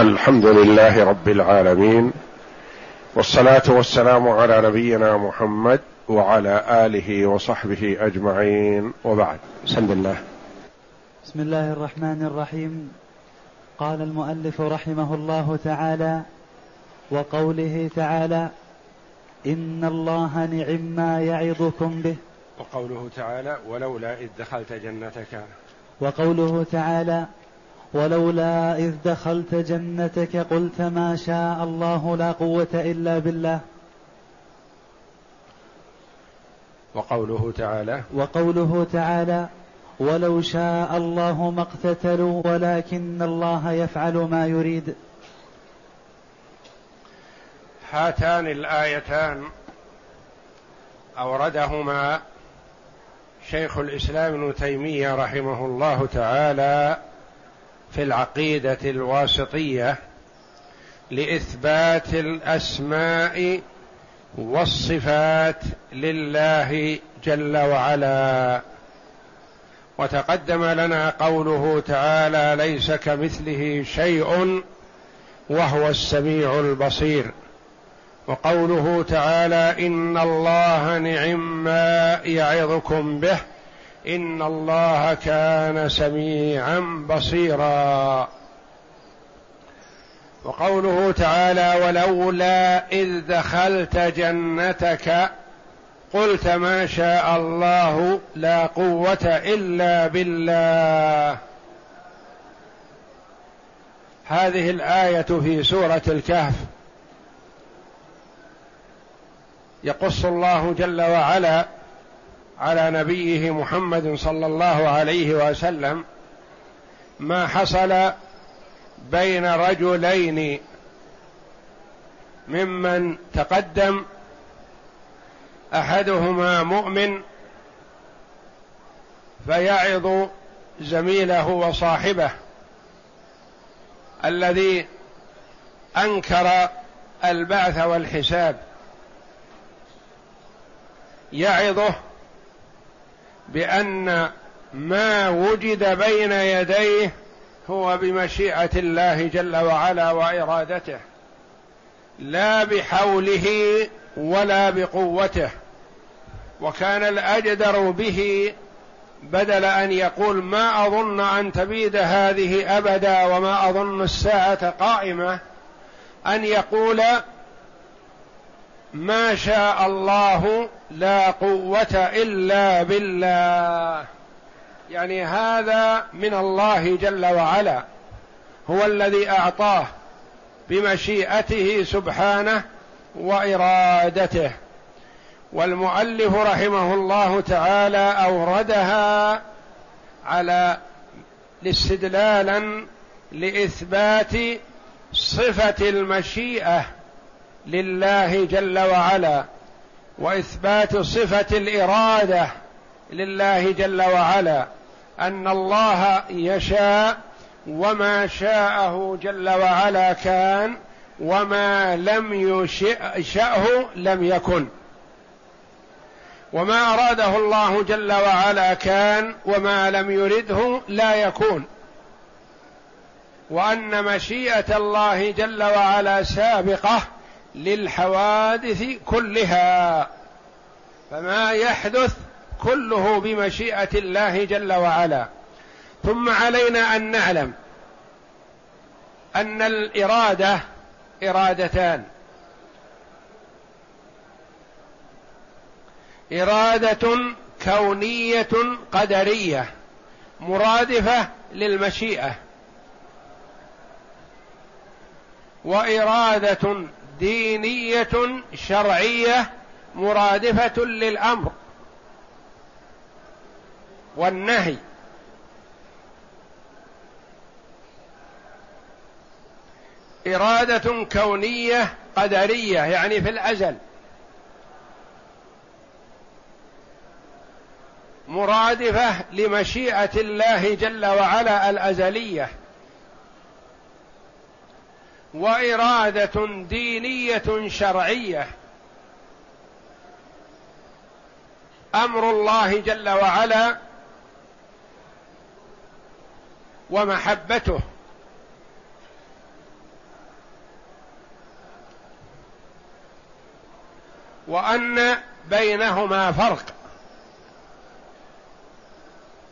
الحمد لله رب العالمين والصلاة والسلام على نبينا محمد وعلى آله وصحبه أجمعين وبعد. بسم الله. بسم الله الرحمن الرحيم. قال المؤلف رحمه الله تعالى وقوله تعالى إن الله نعم ما يعظكم به. وقوله تعالى ولولا إذ دخلت جنتك. وقوله تعالى ولولا إذ دخلت جنتك قلت ما شاء الله لا قوة إلا بالله. وقوله تعالى وقوله تعالى ولو شاء الله ما اقتتلوا ولكن الله يفعل ما يريد. هاتان الآيتان أوردهما شيخ الإسلام ابن تيمية رحمه الله تعالى في العقيدة الواسطية لإثبات الأسماء والصفات لله جل وعلا. وتقدم لنا قوله تعالى ليس كمثله شيء وهو السميع البصير. وقوله تعالى إن الله نعم ما يعظكم به. إن الله كان سميعا بصيرا. وقوله تعالى ولولا إذ دخلت جنتك قلت ما شاء الله لا قوة إلا بالله. هذه الآية في سورة الكهف. يقص الله جل وعلا على نبيه محمد صلى الله عليه وسلم ما حصل بين رجلين ممن تقدم أحدهما مؤمن فيعظ زميله وصاحبه الذي أنكر البعث والحساب. يعظه بأن ما وجد بين يديه هو بمشيئة الله جل وعلا وإرادته لا بحوله ولا بقوته. وكان الأجدر به بدل أن يقول ما أظن أن تبيد هذه أبدا وما أظن الساعة قائمة أن يقول ما شاء الله لا قوة إلا بالله. يعني هذا من الله جل وعلا. هو الذي أعطاه بمشيئته سبحانه وإرادته. والمؤلف رحمه الله تعالى أوردها على استدلالا لإثبات صفة المشيئة. لله جل وعلا وإثبات صفة الإرادة لله جل وعلا أن الله يشاء وما شاءه جل وعلا كان وما لم يشأه لم يكن. وما أراده الله جل وعلا كان وما لم يرده لا يكون. وأن مشيئة الله جل وعلا سابقة للحوادث كلها فما يحدث كله بمشيئة الله جل وعلا. ثم علينا أن نعلم أن الإرادة إرادتان. إرادة كونية قدرية مرادفة للمشيئة. وإرادة دينية شرعية مرادفة للأمر والنهي. إرادة كونية قدرية يعني في الأزل. مرادفة لمشيئة الله جل وعلا الأزلية. وإرادة دينية شرعية. أمر الله جل وعلا ومحبته. وأن بينهما فرق.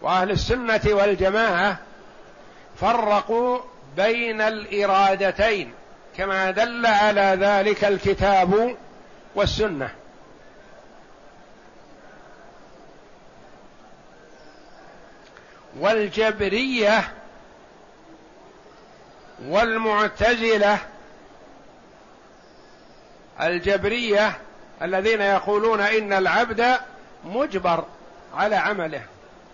وأهل السنة والجماعة فرقوا بين الإرادتين كما دل على ذلك الكتاب والسنة. والجبرية والمعتزلة الجبرية الذين يقولون إن العبد مجبر على عمله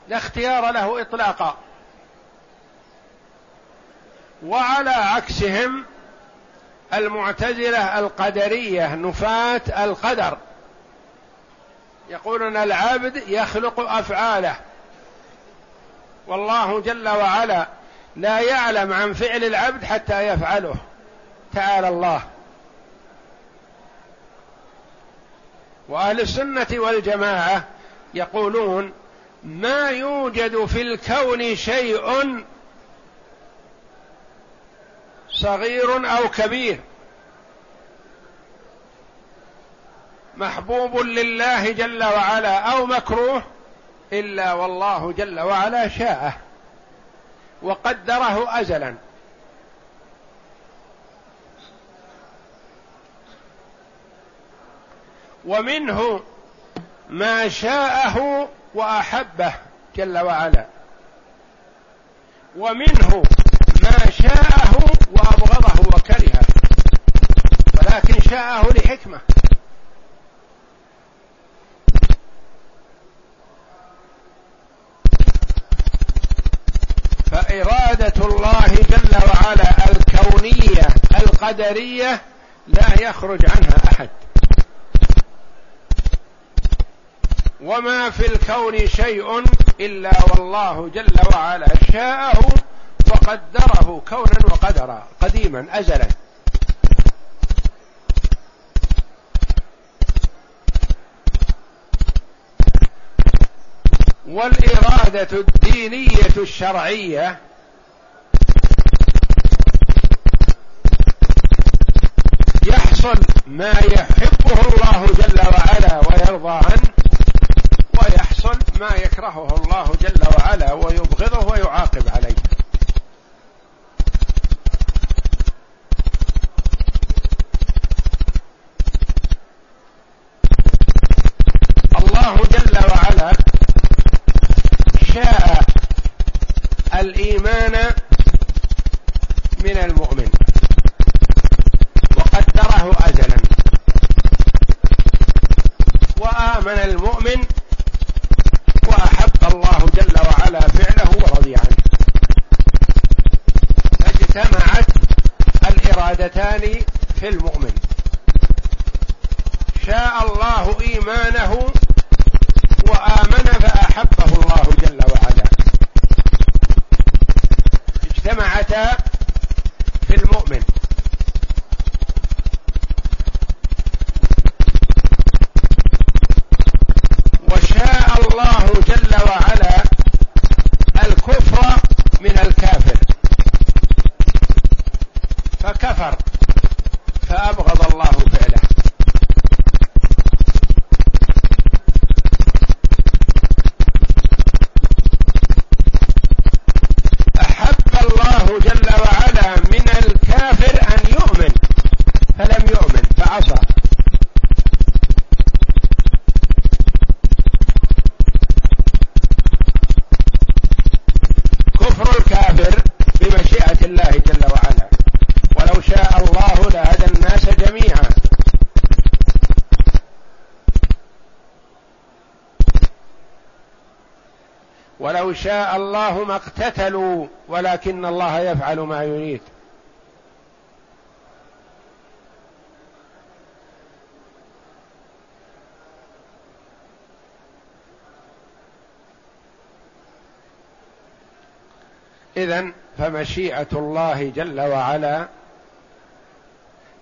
لا اختيار له إطلاقا. وعلى عكسهم المعتزلة القدرية نفاة القدر. يقولون العبد يخلق أفعاله. والله جل وعلا لا يعلم عن فعل العبد حتى يفعله. تعالى الله. وأهل السنة والجماعة يقولون ما يوجد في الكون شيء صغير أو كبير. محبوب لله جل وعلا أو مكروه إلا والله جل وعلا شاءه. وقدره ازلا. ومنه ما شاءه وأحبه جل وعلا. ومنه شاءه وأبغضه وكرهه ولكن شاءه لحكمة. فإرادة الله جل وعلا الكونية القدرية لا يخرج عنها أحد. وما في الكون شيء إلا والله جل وعلا شاءه وقدره كونا وقدرا قديما أزلا. والإرادة الدينية الشرعية يحصل ما يحبه شاء الله ما اقتتلوا ولكن الله يفعل ما يريد. اذا فمشيئة الله جل وعلا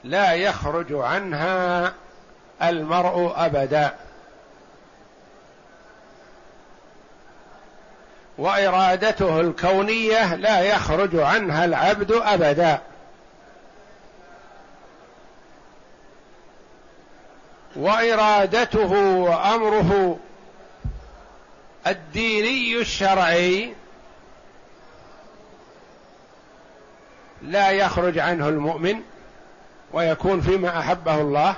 لا يخرج عنها المرء أبدا. وإرادته الكونية لا يخرج عنها العبد أبدا. وإرادته وأمره الديني الشرعي لا يخرج عنه المؤمن ويكون فيما أحبه الله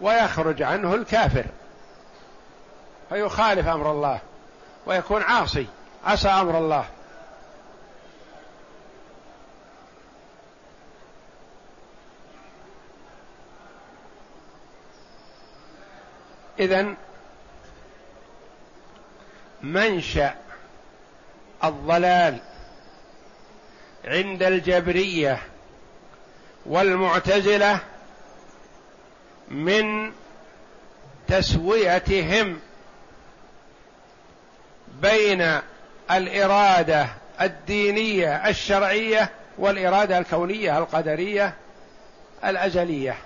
ويخرج عنه الكافر. فيخالف أمر الله. ويكون عاصي. عصى أمر الله. إذن منشأ الضلال عند الجبرية والمعتزلة من تسويتهم بين الإرادة الدينية الشرعية والإرادة الكونية القدرية الازليه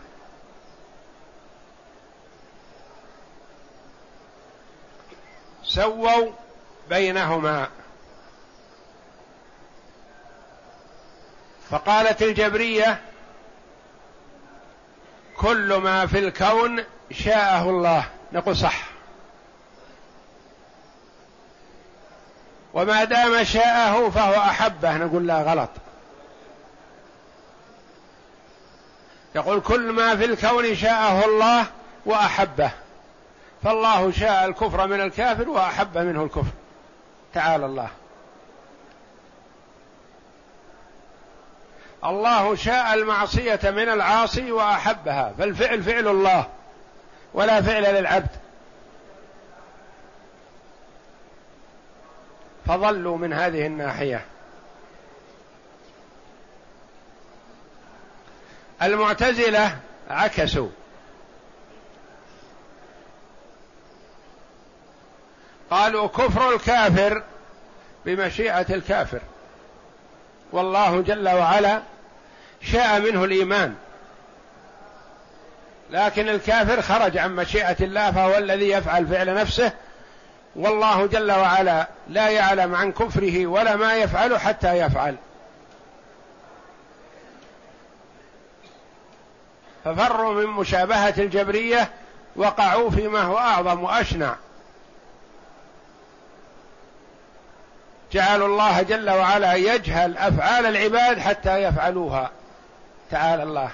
سووا بينهما. فقالت الجبرية كل ما في الكون شاءه الله. نقول صح. وما دام شاءه فهو أحبه. نقول لا غلط. يقول كل ما في الكون شاءه الله وأحبه. فالله شاء الكفر من الكافر وأحب منه الكفر. تعالى الله. الله شاء المعصية من العاصي وأحبها. فالفعل فعل الله ولا فعل للعبد. فضلوا من هذه الناحية. المعتزلة عكسوا. قالوا كفر الكافر بمشيئة الكافر. والله جل وعلا شاء منه الإيمان. لكن الكافر خرج عن مشيئة الله فهو الذي يفعل فعل نفسه والله جل وعلا لا يعلم عن كفره ولا ما يفعل حتى يفعل. ففروا من مشابهة الجبرية وقعوا فيما هو أعظم وأشنع. جعلوا الله جل وعلا يجهل أفعال العباد حتى يفعلوها. تعالى الله.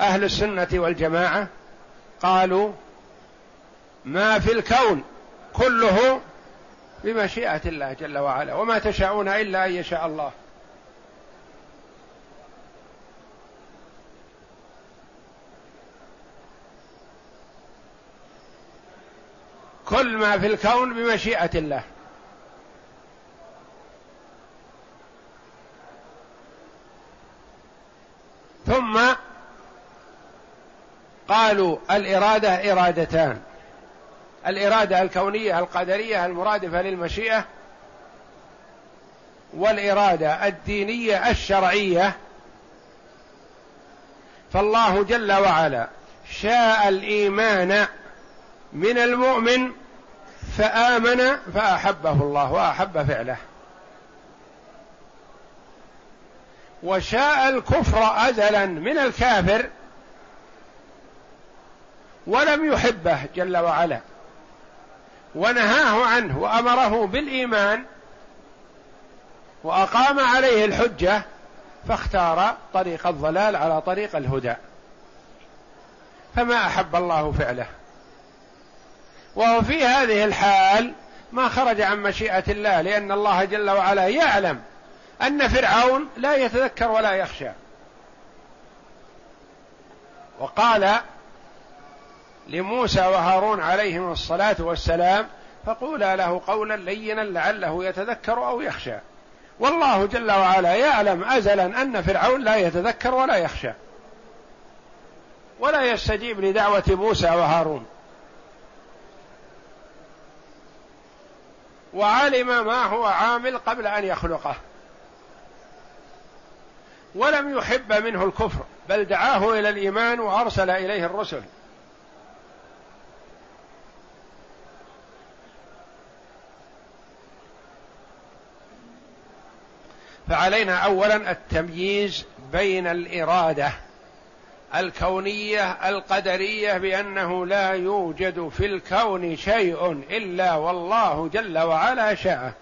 أهل السنة والجماعة قالوا ما في الكون كله بمشيئة الله جل وعلا وما تشاءون إلا أن يشاء الله. كل ما في الكون بمشيئة الله. ثم قالوا الإرادة إرادتان. الإرادة الكونية القدرية المرادفة للمشيئة والإرادة الدينية الشرعية. فالله جل وعلا شاء الإيمان من المؤمن فآمن فأحبه الله وأحب فعله. وشاء الكفر ازلا من الكافر ولم يحبه جل وعلا. ونهاه عنه وأمره بالإيمان وأقام عليه الحجة فاختار طريق الضلال على طريق الهدى. فما أحب الله فعله. وهو في هذه الحال ما خرج عن مشيئة الله لأن الله جل وعلا يعلم أن فرعون لا يتذكر ولا يخشى. وقال لموسى وهارون عليهم الصلاة والسلام فقولا له قولا لينا لعله يتذكر أو يخشى. والله جل وعلا يعلم أزلا أن فرعون لا يتذكر ولا يخشى. ولا يستجيب لدعوة موسى وهارون. وعلم ما هو عامل قبل أن يخلقه. ولم يحب منه الكفر بل دعاه إلى الإيمان وأرسل إليه الرسل. فعلينا اولا التمييز بين الإرادة الكونية القدرية بأنه لا يوجد في الكون شيء إلا والله جل وعلا شاءه.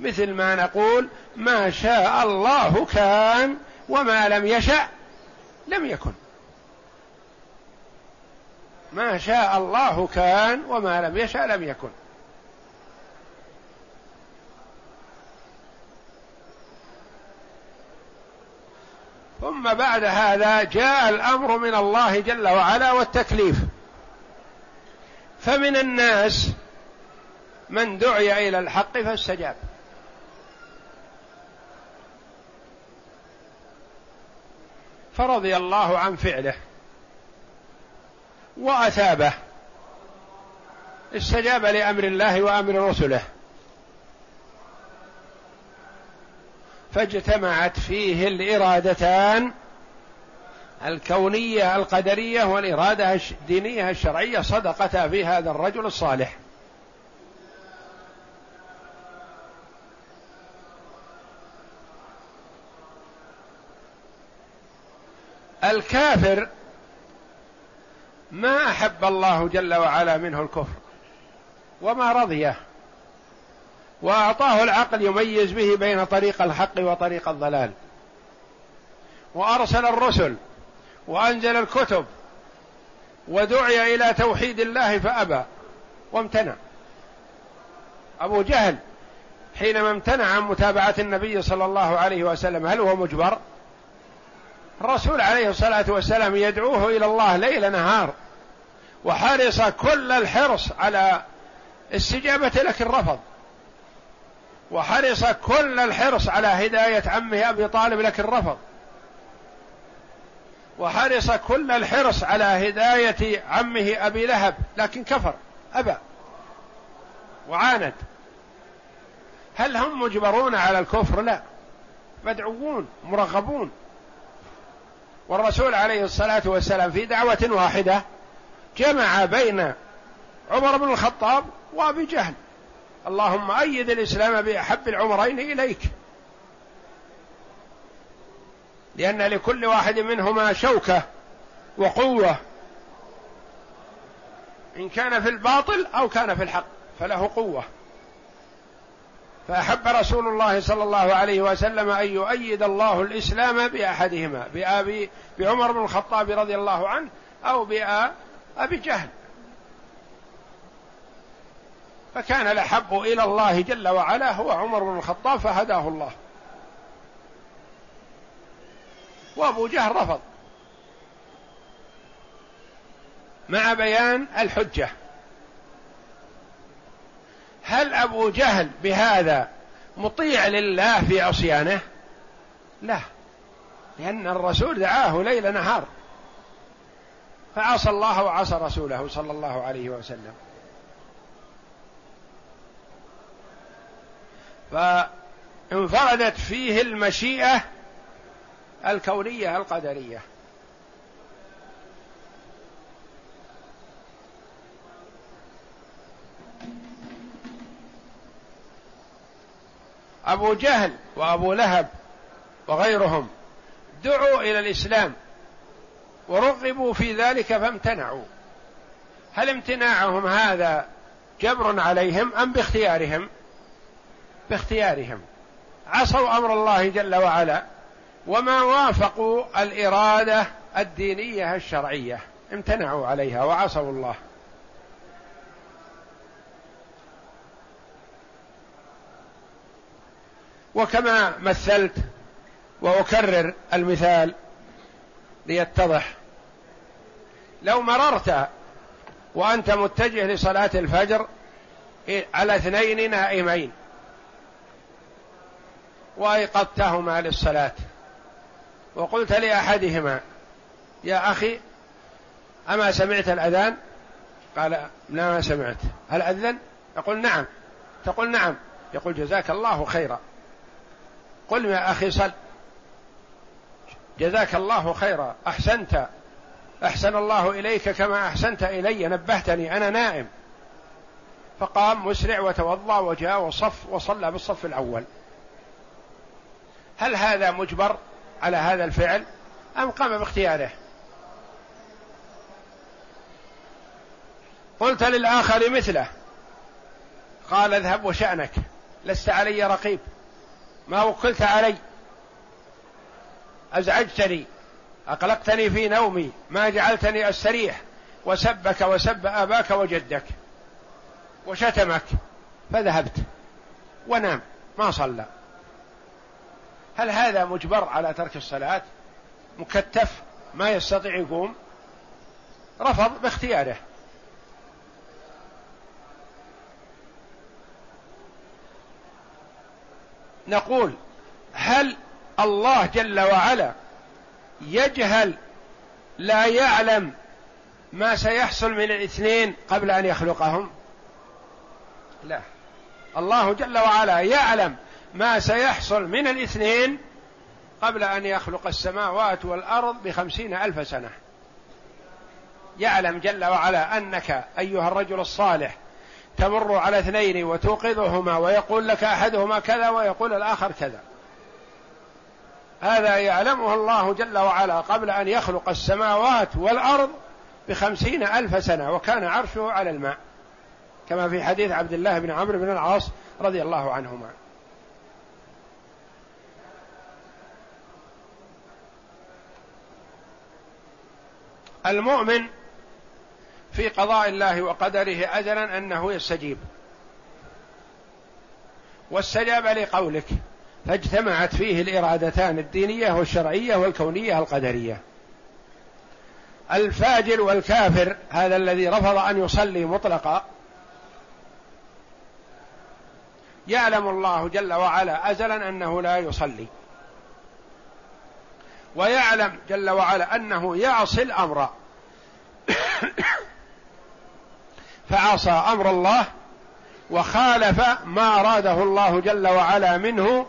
مثل ما نقول ما شاء الله كان وما لم يشأ لم يكن. ما شاء الله كان وما لم يشأ لم يكن. ثم بعد هذا جاء الأمر من الله جل وعلا والتكليف. فمن الناس من دعي إلى الحق فاستجاب. فرضي الله عن فعله وأثابه. استجاب لأمر الله وأمر رسله. فاجتمعت فيه الإرادتان الكونية القدرية والإرادة الدينيه الشرعية صدقتا في هذا الرجل الصالح. الكافر ما أحب الله جل وعلا منه الكفر وما رضيه. وأعطاه العقل يميز به بين طريق الحق وطريق الضلال. وأرسل الرسل وأنزل الكتب ودعي إلى توحيد الله فأبى وامتنع. أبو جهل حينما امتنع عن متابعة النبي صلى الله عليه وسلم هل هو مجبر؟ الرسول عليه الصلاة والسلام يدعوه إلى الله ليل نهار وحرص كل الحرص على استجابة لكن رفض وحرص كل الحرص على هداية عمه أبي طالب لكن رفض. وحرص كل الحرص على هداية عمه أبي لهب لكن كفر أبى وعاند. هل هم مجبرون على الكفر؟ لا. مدعوون مرغبون. والرسول عليه الصلاة والسلام في دعوة واحدة جمع بين عمر بن الخطاب وأبي جهل. اللهم أيد الإسلام بأحب العمرين إليك. لأن لكل واحد منهما شوكة وقوة. إن كان في الباطل أو كان في الحق فله قوة. فأحب رسول الله صلى الله عليه وسلم أن يؤيد الله الإسلام بأحدهما بأبي بعمر بن الخطاب رضي الله عنه أو بأبي جهل. فكان الأحب إلى الله جل وعلا هو عمر بن الخطاب فهداه الله. وأبو جهل رفض. مع بيان الحجة. هل أبو جهل بهذا مطيع لله في عصيانه؟ لا. لأن الرسول دعاه ليل نهار. فعصى الله وعصى رسوله صلى الله عليه وسلم. فانفردت فيه المشيئة الكونية القدرية. أبو جهل وأبو لهب وغيرهم دعوا إلى الإسلام ورغبوا في ذلك فامتنعوا. هل امتناعهم هذا جبر عليهم أم باختيارهم؟ باختيارهم. عصوا أمر الله جل وعلا وما وافقوا الإرادة الدينية الشرعية امتنعوا عليها وعصوا الله. وكما مثلت وأكرر المثال ليتضح لو مررت وأنت متجه لصلاة الفجر على اثنين نائمين وأيقظتهما للصلاة. وقلت لأحدهما يا أخي أما سمعت الأذان؟ قال لا ما سمعت. هل أذن؟ يقول نعم. تقول نعم. يقول جزاك الله خيرا. قل يا أخي صل. جزاك الله خيرا. أحسنت. أحسن الله إليك كما أحسنت إلي. نبهتني. أنا نائم. فقام مسرع وتوضأ وجاء وصف وصلى بالصف الأول. هل هذا مجبر على هذا الفعل أم قام باختياره؟ قلت للآخر مثله. قال اذهب وشأنك. لست علي رقيب. ما وكلت علي. أزعجتني. أقلقتني في نومي. ما جعلتني أستريح. وسبك وسب أباك وجدك. وشتمك. فذهبت. ونام. ما صلى. هل هذا مجبر على ترك الصلاة؟ مكتف ما يستطيع يقوم؟ رفض باختياره. نقول هل الله جل وعلا يجهل لا يعلم ما سيحصل من الاثنين قبل أن يخلقهم؟ لا. الله جل وعلا يعلم ما سيحصل من الاثنين قبل أن يخلق السماوات والأرض بخمسين ألف سنة. يعلم جل وعلا أنك أيها الرجل الصالح تمر على اثنين وتوقظهما ويقول لك أحدهما كذا ويقول الآخر كذا. هذا يعلمه الله جل وعلا قبل أن يخلق السماوات والأرض بخمسين ألف سنة وكان عرشه على الماء كما في حديث عبد الله بن عمرو بن العاص رضي الله عنهما. المؤمن في قضاء الله وقدره أجلا أنه يستجيب. واستجاب لقولك. فاجتمعت فيه الإرادتان الدينية والشرعية والكونية القدرية. الفاجر والكافر هذا الذي رفض أن يصلي مطلقا يعلم الله جل وعلا أزلا أنه لا يصلي. ويعلم جل وعلا أنه يعصي الأمر. فعصى أمر الله وخالف ما أراده الله جل وعلا منه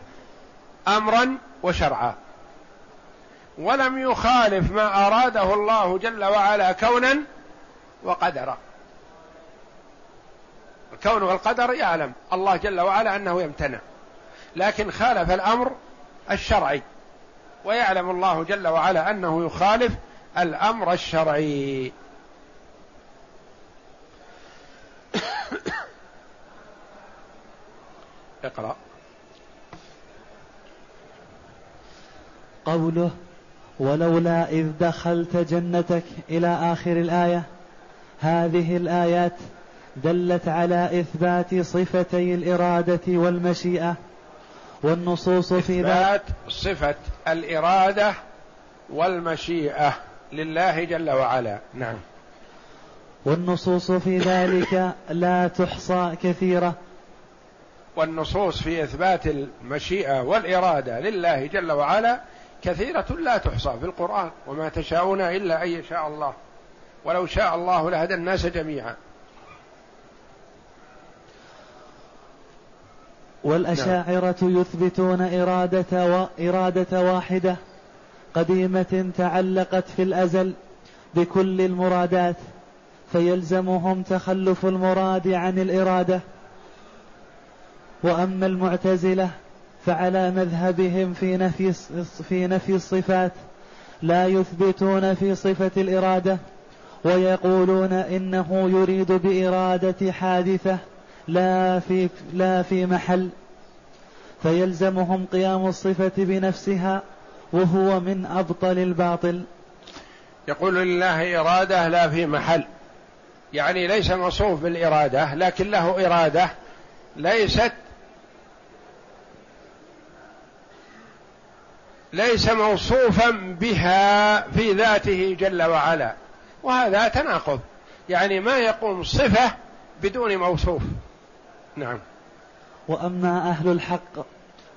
أمرا وشرعا. ولم يخالف ما أراده الله جل وعلا كونا وقدرا الكون والقدر يعلم الله جل وعلا أنه يمتنع. لكن خالف الأمر الشرعي. ويعلم الله جل وعلا أنه يخالف الأمر الشرعي. اقرأ. قوله ولولا إذ دخلت جنتك إلى آخر الآية هذه الآيات دلت على إثبات صفتي الإرادة والمشيئة والنصوص في ذلك. صفة الإرادة والمشيئة لله جل وعلا. نعم. والنصوص في ذلك لا تحصى كثيرة. والنصوص في إثبات المشيئة والإرادة لله جل وعلا كثيرة لا تحصى في القرآن وما تشاءون إلا أن يشاء الله. ولو شاء الله لهدى الناس جميعا. والأشاعرة يثبتون إرادة, و... إرادة واحدة قديمة تعلقت في الأزل بكل المرادات فيلزمهم تخلف المراد عن الإرادة. وأما المعتزلة فعلى مذهبهم في نفي في نفي الصفات لا يثبتون في صفة الإرادة ويقولون إنه يريد بإرادة حادثة. لا في لا في محل. فيلزمهم قيام الصفة بنفسها وهو من أبطل الباطل. يقول لله إرادة لا في محل. يعني ليس موصوف بالإرادة لكن له إرادة ليست ليس موصوفا بها في ذاته جل وعلا. وهذا تناقض. يعني ما يقوم صفة بدون موصوف. نعم. وأما أهل الحق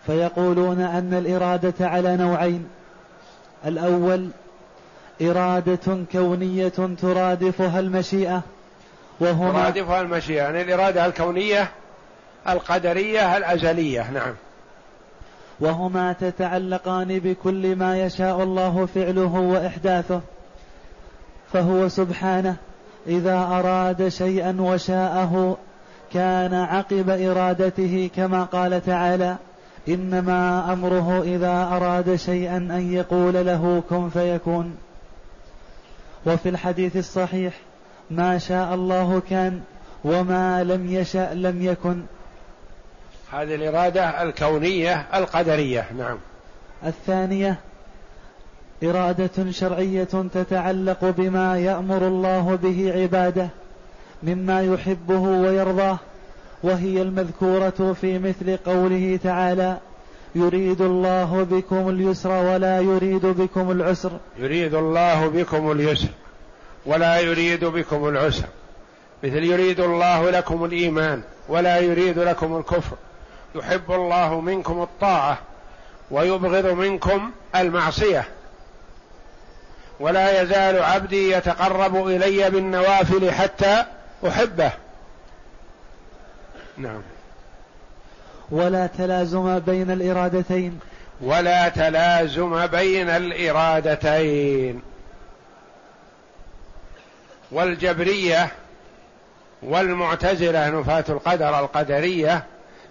فيقولون أن الإرادة على نوعين. الأول إرادة كونية ترادفها المشيئة وهما ترادفها المشيئة يعني الإرادة الكونية القدرية الأزلية. نعم. وهما تتعلقان بكل ما يشاء الله فعله وإحداثه. فهو سبحانه إذا أراد شيئا وشاءه كان عقب إرادته كما قال تعالى إنما أمره إذا أراد شيئا أن يقول له كن فيكون. وفي الحديث الصحيح ما شاء الله كان وما لم يشأ لم يكن. هذه الإرادة الكونية القدرية نعم. الثانية إرادة شرعية تتعلق بما يأمر الله به عباده. مما يحبه ويرضاه وهي المذكورة في مثل قوله تعالى يريد الله بكم اليسر ولا يريد بكم العسر. يريد الله بكم اليسر ولا يريد بكم العسر. مثل يريد الله لكم الإيمان ولا يريد لكم الكفر. يحب الله منكم الطاعة ويبغض منكم المعصية. ولا يزال عبدي يتقرب إلي بالنوافل حتى أحبه. نعم. ولا تلازم بين الإرادتين. ولا تلازم بين الإرادتين. والجبرية والمعتزلة نفاة القدر القدرية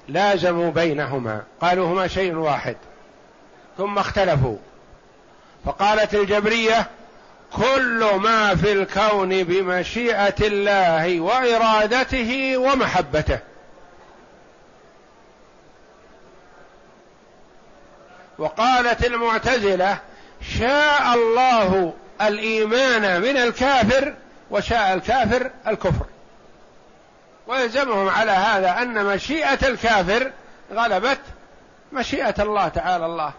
لازموا بينهما. قالوا هما شيء واحد. ثم اختلفوا. فقالت الجبرية كل ما في الكون بمشيئة الله وإرادته ومحبته. وقالت المعتزلة شاء الله الإيمان من الكافر وشاء الكافر الكفر. ويلزمهم على هذا أن مشيئة الكافر غلبت مشيئة الله تعالى الله.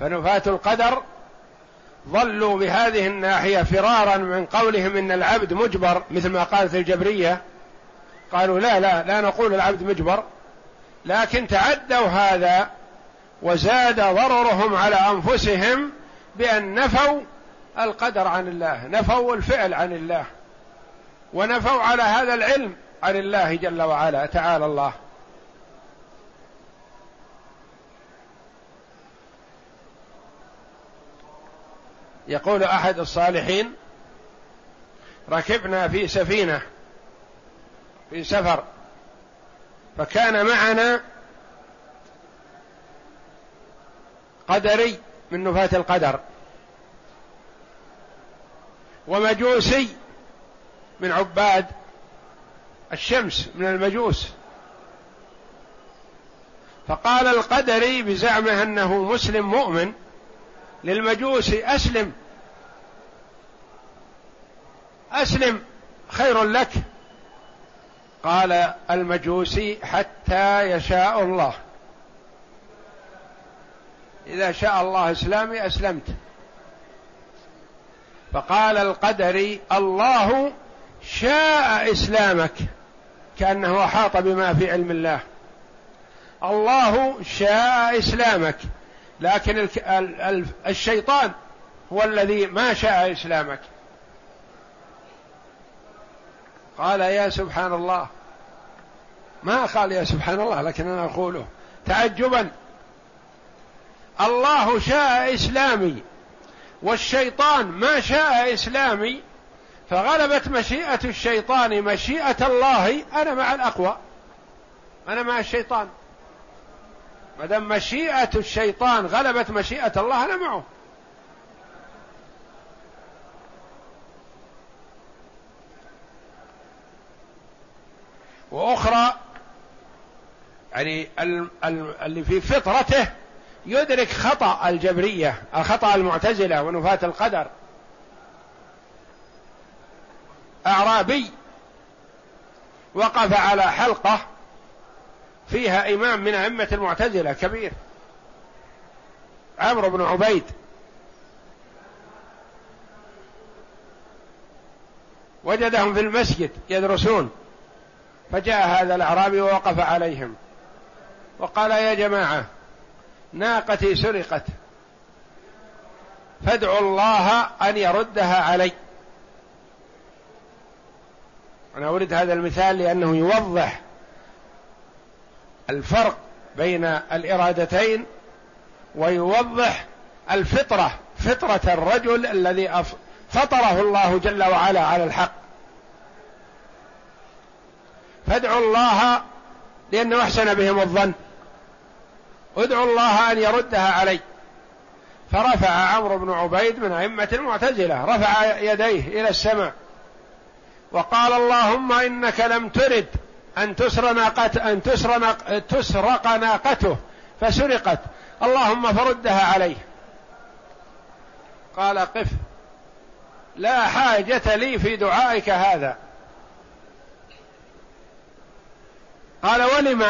فنفاة القدر ظلوا بهذه الناحية فرارا من قولهم إن العبد مجبر مثل ما قالت الجبرية. قالوا لا لا لا نقول العبد مجبر لكن تعدوا هذا وزاد ضررهم على أنفسهم بأن نفوا القدر عن الله نفوا الفعل عن الله ونفوا على هذا العلم عن الله جل وعلا تعالى الله. يقول أحد الصالحين ركبنا في سفينة في سفر فكان معنا قدري من نفاة القدر ومجوسي من عباد الشمس من المجوس. فقال القدري بزعمه أنه مسلم مؤمن للمجوسي أسلم. أسلم خير لك. قال المجوسي حتى يشاء الله. إذا شاء الله إسلامي أسلمت. فقال القدري الله شاء إسلامك كأنه أحاط بما في علم الله. الله شاء إسلامك. لكن الشيطان هو الذي ما شاء إسلامك. قال يا سبحان الله ما قال يا سبحان الله لكن أنا أقوله. تعجبا. الله شاء إسلامي والشيطان ما شاء إسلامي فغلبت مشيئة الشيطان مشيئة الله. أنا مع الأقوى. أنا مع الشيطان. ما دام مشيئة الشيطان غلبت مشيئة الله أنا معه. وأخرى يعني اللي في فطرته يدرك خطأ الجبرية خطأ المعتزلة ونفاة القدر. أعرابي وقف على حلقة فيها إمام من أئمة المعتزلة كبير. عمرو بن عبيد. وجدهم في المسجد يدرسون. فجاء هذا الأعرابي ووقف عليهم. وقال يا جماعة ناقتي سرقت. فادعوا الله أن يردها علي. أنا أريد هذا المثال لأنه يوضح الفرق بين الإرادتين ويوضح الفطرة فطرة الرجل الذي فطره الله جل وعلا على الحق. فادعوا الله لأنه أحسن بهم الظن. ادعوا الله أن يردها علي. فرفع عمرو بن عبيد من أئمة المعتزلة رفع يديه إلى السماء وقال اللهم إنك لم ترد أن تسر ناقة أن تسر تسرق ناقته فسرقت. اللهم فردها عليه. قال قف. لا حاجة لي في دعائك هذا. قال ولم؟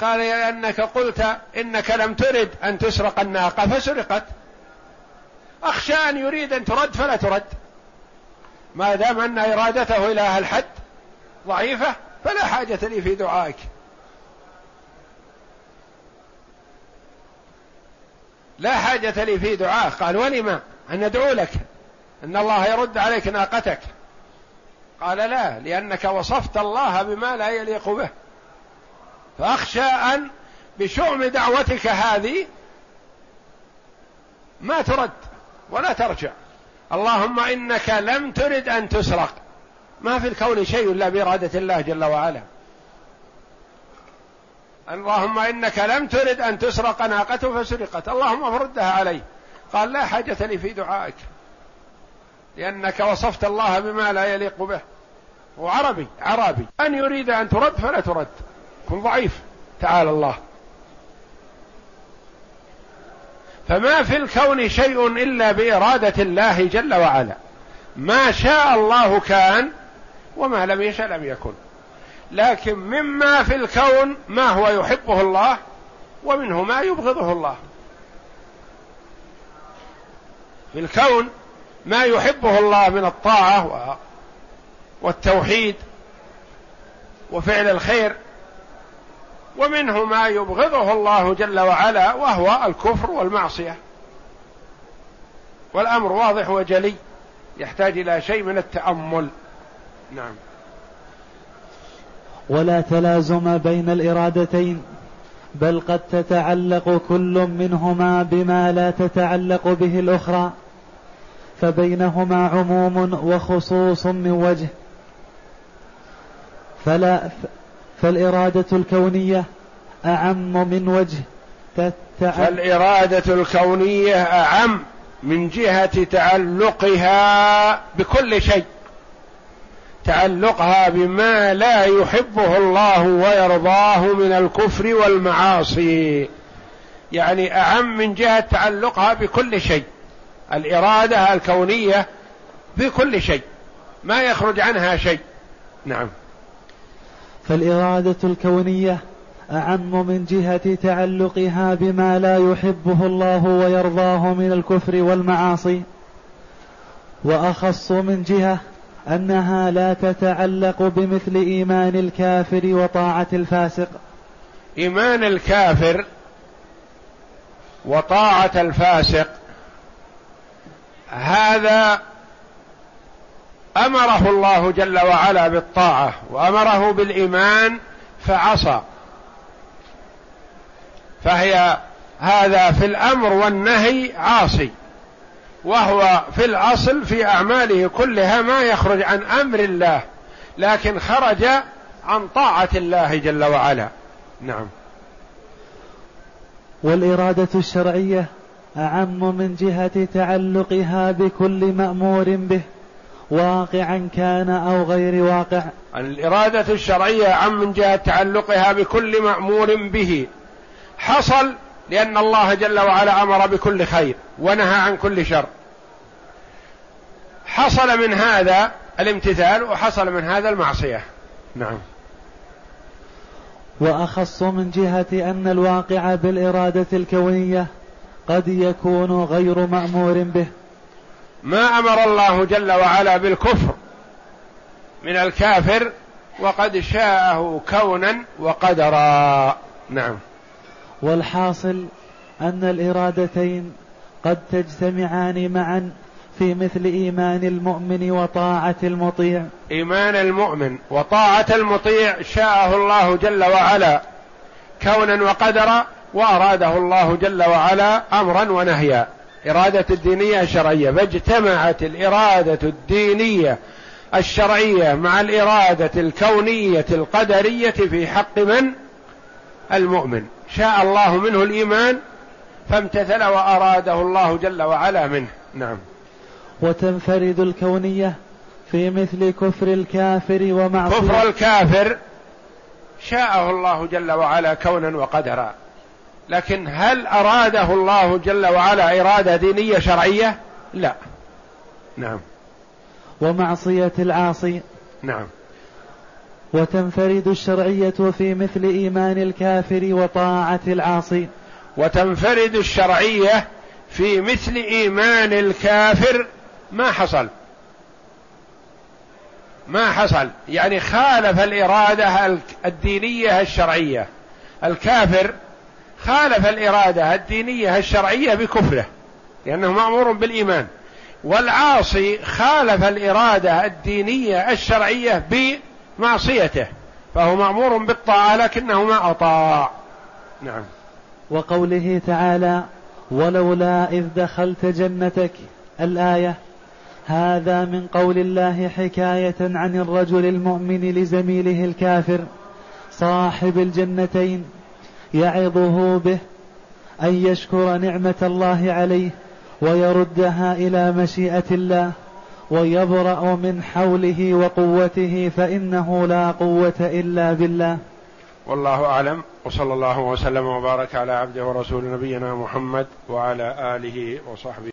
قال لأنك قلت إنك لم ترد أن تسرق الناقة فسرقت. أخشى أن يريد أن ترد فلا ترد. ما دام أن إرادته إلى الحد ضعيفة فلا حاجة لي في دعائك. لا حاجة لي في دعاء. قال ولم أن ندعو لك. أن الله يرد عليك ناقتك. قال لا لأنك وصفت الله بما لا يليق به. فأخشى أن بشؤم دعوتك هذه ما ترد ولا ترجع. اللهم إنك لم ترد أن تسرق. ما في الكون شيء إلا بإرادة الله جل وعلا. اللهم إنك لم ترد أن تسرق ناقته فسرقت. اللهم فردها عليه قال لا حاجة لي في دعائك. لأنك وصفت الله بما لا يليق به. وعربي عربي. أن يريد أن ترد فلا ترد. كن ضعيف. تعالى الله. فما في الكون شيء إلا بإرادة الله جل وعلا. ما شاء الله كان وما لم يشأ لم يكن. لكن مما في الكون ما هو يحبه الله ومنه ما يبغضه الله. في الكون ما يحبه الله من الطاعة والتوحيد وفعل الخير ومنه ما يبغضه الله جل وعلا وهو الكفر والمعصية. والأمر واضح وجلي يحتاج إلى شيء من التأمل. نعم. ولا تلازم بين الإرادتين بل قد تتعلق كل منهما بما لا تتعلق به الأخرى فبينهما عموم وخصوص من وجه. فلا فالإرادة الكونية أعم من وجه فالإرادة الكونية أعم من جهة تعلقها بكل شيء. تعلقها بما لا يحبه الله ويرضاه من الكفر والمعاصي. يعني أعم من جهة تعلقها بكل شيء. الإرادة الكونية بكل شيء. ما يخرج عنها شيء. نعم. فالإرادة الكونية أعم من جهة تعلقها بما لا يحبه الله ويرضاه من الكفر والمعاصي. وأخص من جهة أنها لا تتعلق بمثل إيمان الكافر وطاعة الفاسق. إيمان الكافر وطاعة الفاسق هذا أمره الله جل وعلا بالطاعة وأمره بالإيمان فعصى. فهي هذا في الأمر والنهي عاصي. وهو في الأصل في أعماله كلها ما يخرج عن أمر الله لكن خرج عن طاعة الله جل وعلا. نعم. والإرادة الشرعية أعم من جهة تعلقها بكل مأمور به واقعا كان أو غير واقع. الإرادة الشرعية أعم من جهة تعلقها بكل مأمور به. حصل لأن الله جل وعلا أمر بكل خير ونهى عن كل شر. حصل من هذا الامتثال وحصل من هذا المعصية. نعم. وأخص من جهة أن الواقع بالإرادة الكونية قد يكون غير مأمور به. ما أمر الله جل وعلا بالكفر من الكافر وقد شاءه كونا وقدرا. نعم. والحاصل أن الإرادتين قد تجتمعان معا في مثل إيمان المؤمن وطاعة المطيع. إيمان المؤمن وطاعة المطيع شاءه الله جل وعلا كونا وقدرا وأراده الله جل وعلا أمرا ونهيا. إرادة الدينية الشرعية. فاجتمعت الإرادة الدينية الشرعية مع الإرادة الكونية القدرية في حق من؟ المؤمن. شاء الله منه الإيمان فامتثل وأراده الله جل وعلا منه. نعم. وتنفرد الكونية في مثل كفر الكافر ومعصية. كفر الكافر شاءه الله جل وعلا كونا وقدرا. لكن هل أراده الله جل وعلا إرادة دينية شرعية؟ لا. نعم. ومعصية العاصي. نعم. وتنفرد الشرعية في مثل إيمان الكافر وطاعة العاصي. وتنفرد الشرعية في مثل إيمان الكافر ما حصل. ما حصل. يعني خالف الإرادة الدينية الشرعية. الكافر خالف الإرادة الدينية الشرعية بكفره لأنه مأمور بالإيمان. والعاصي خالف الإرادة الدينية الشرعية بمعصيته فهو مأمور بالطاعة لكنه ما أطاع. نعم. وقوله تعالى ولولا إذ دخلت جنتك الآية هذا من قول الله حكاية عن الرجل المؤمن لزميله الكافر صاحب الجنتين يعظه به أن يشكر نعمة الله عليه ويردها إلى مشيئة الله ويبرأ من حوله وقوته فإنه لا قوة إلا بالله. والله أعلم وصلى الله وسلم وبارك على عبده ورسول نبينا محمد وعلى آله وصحبه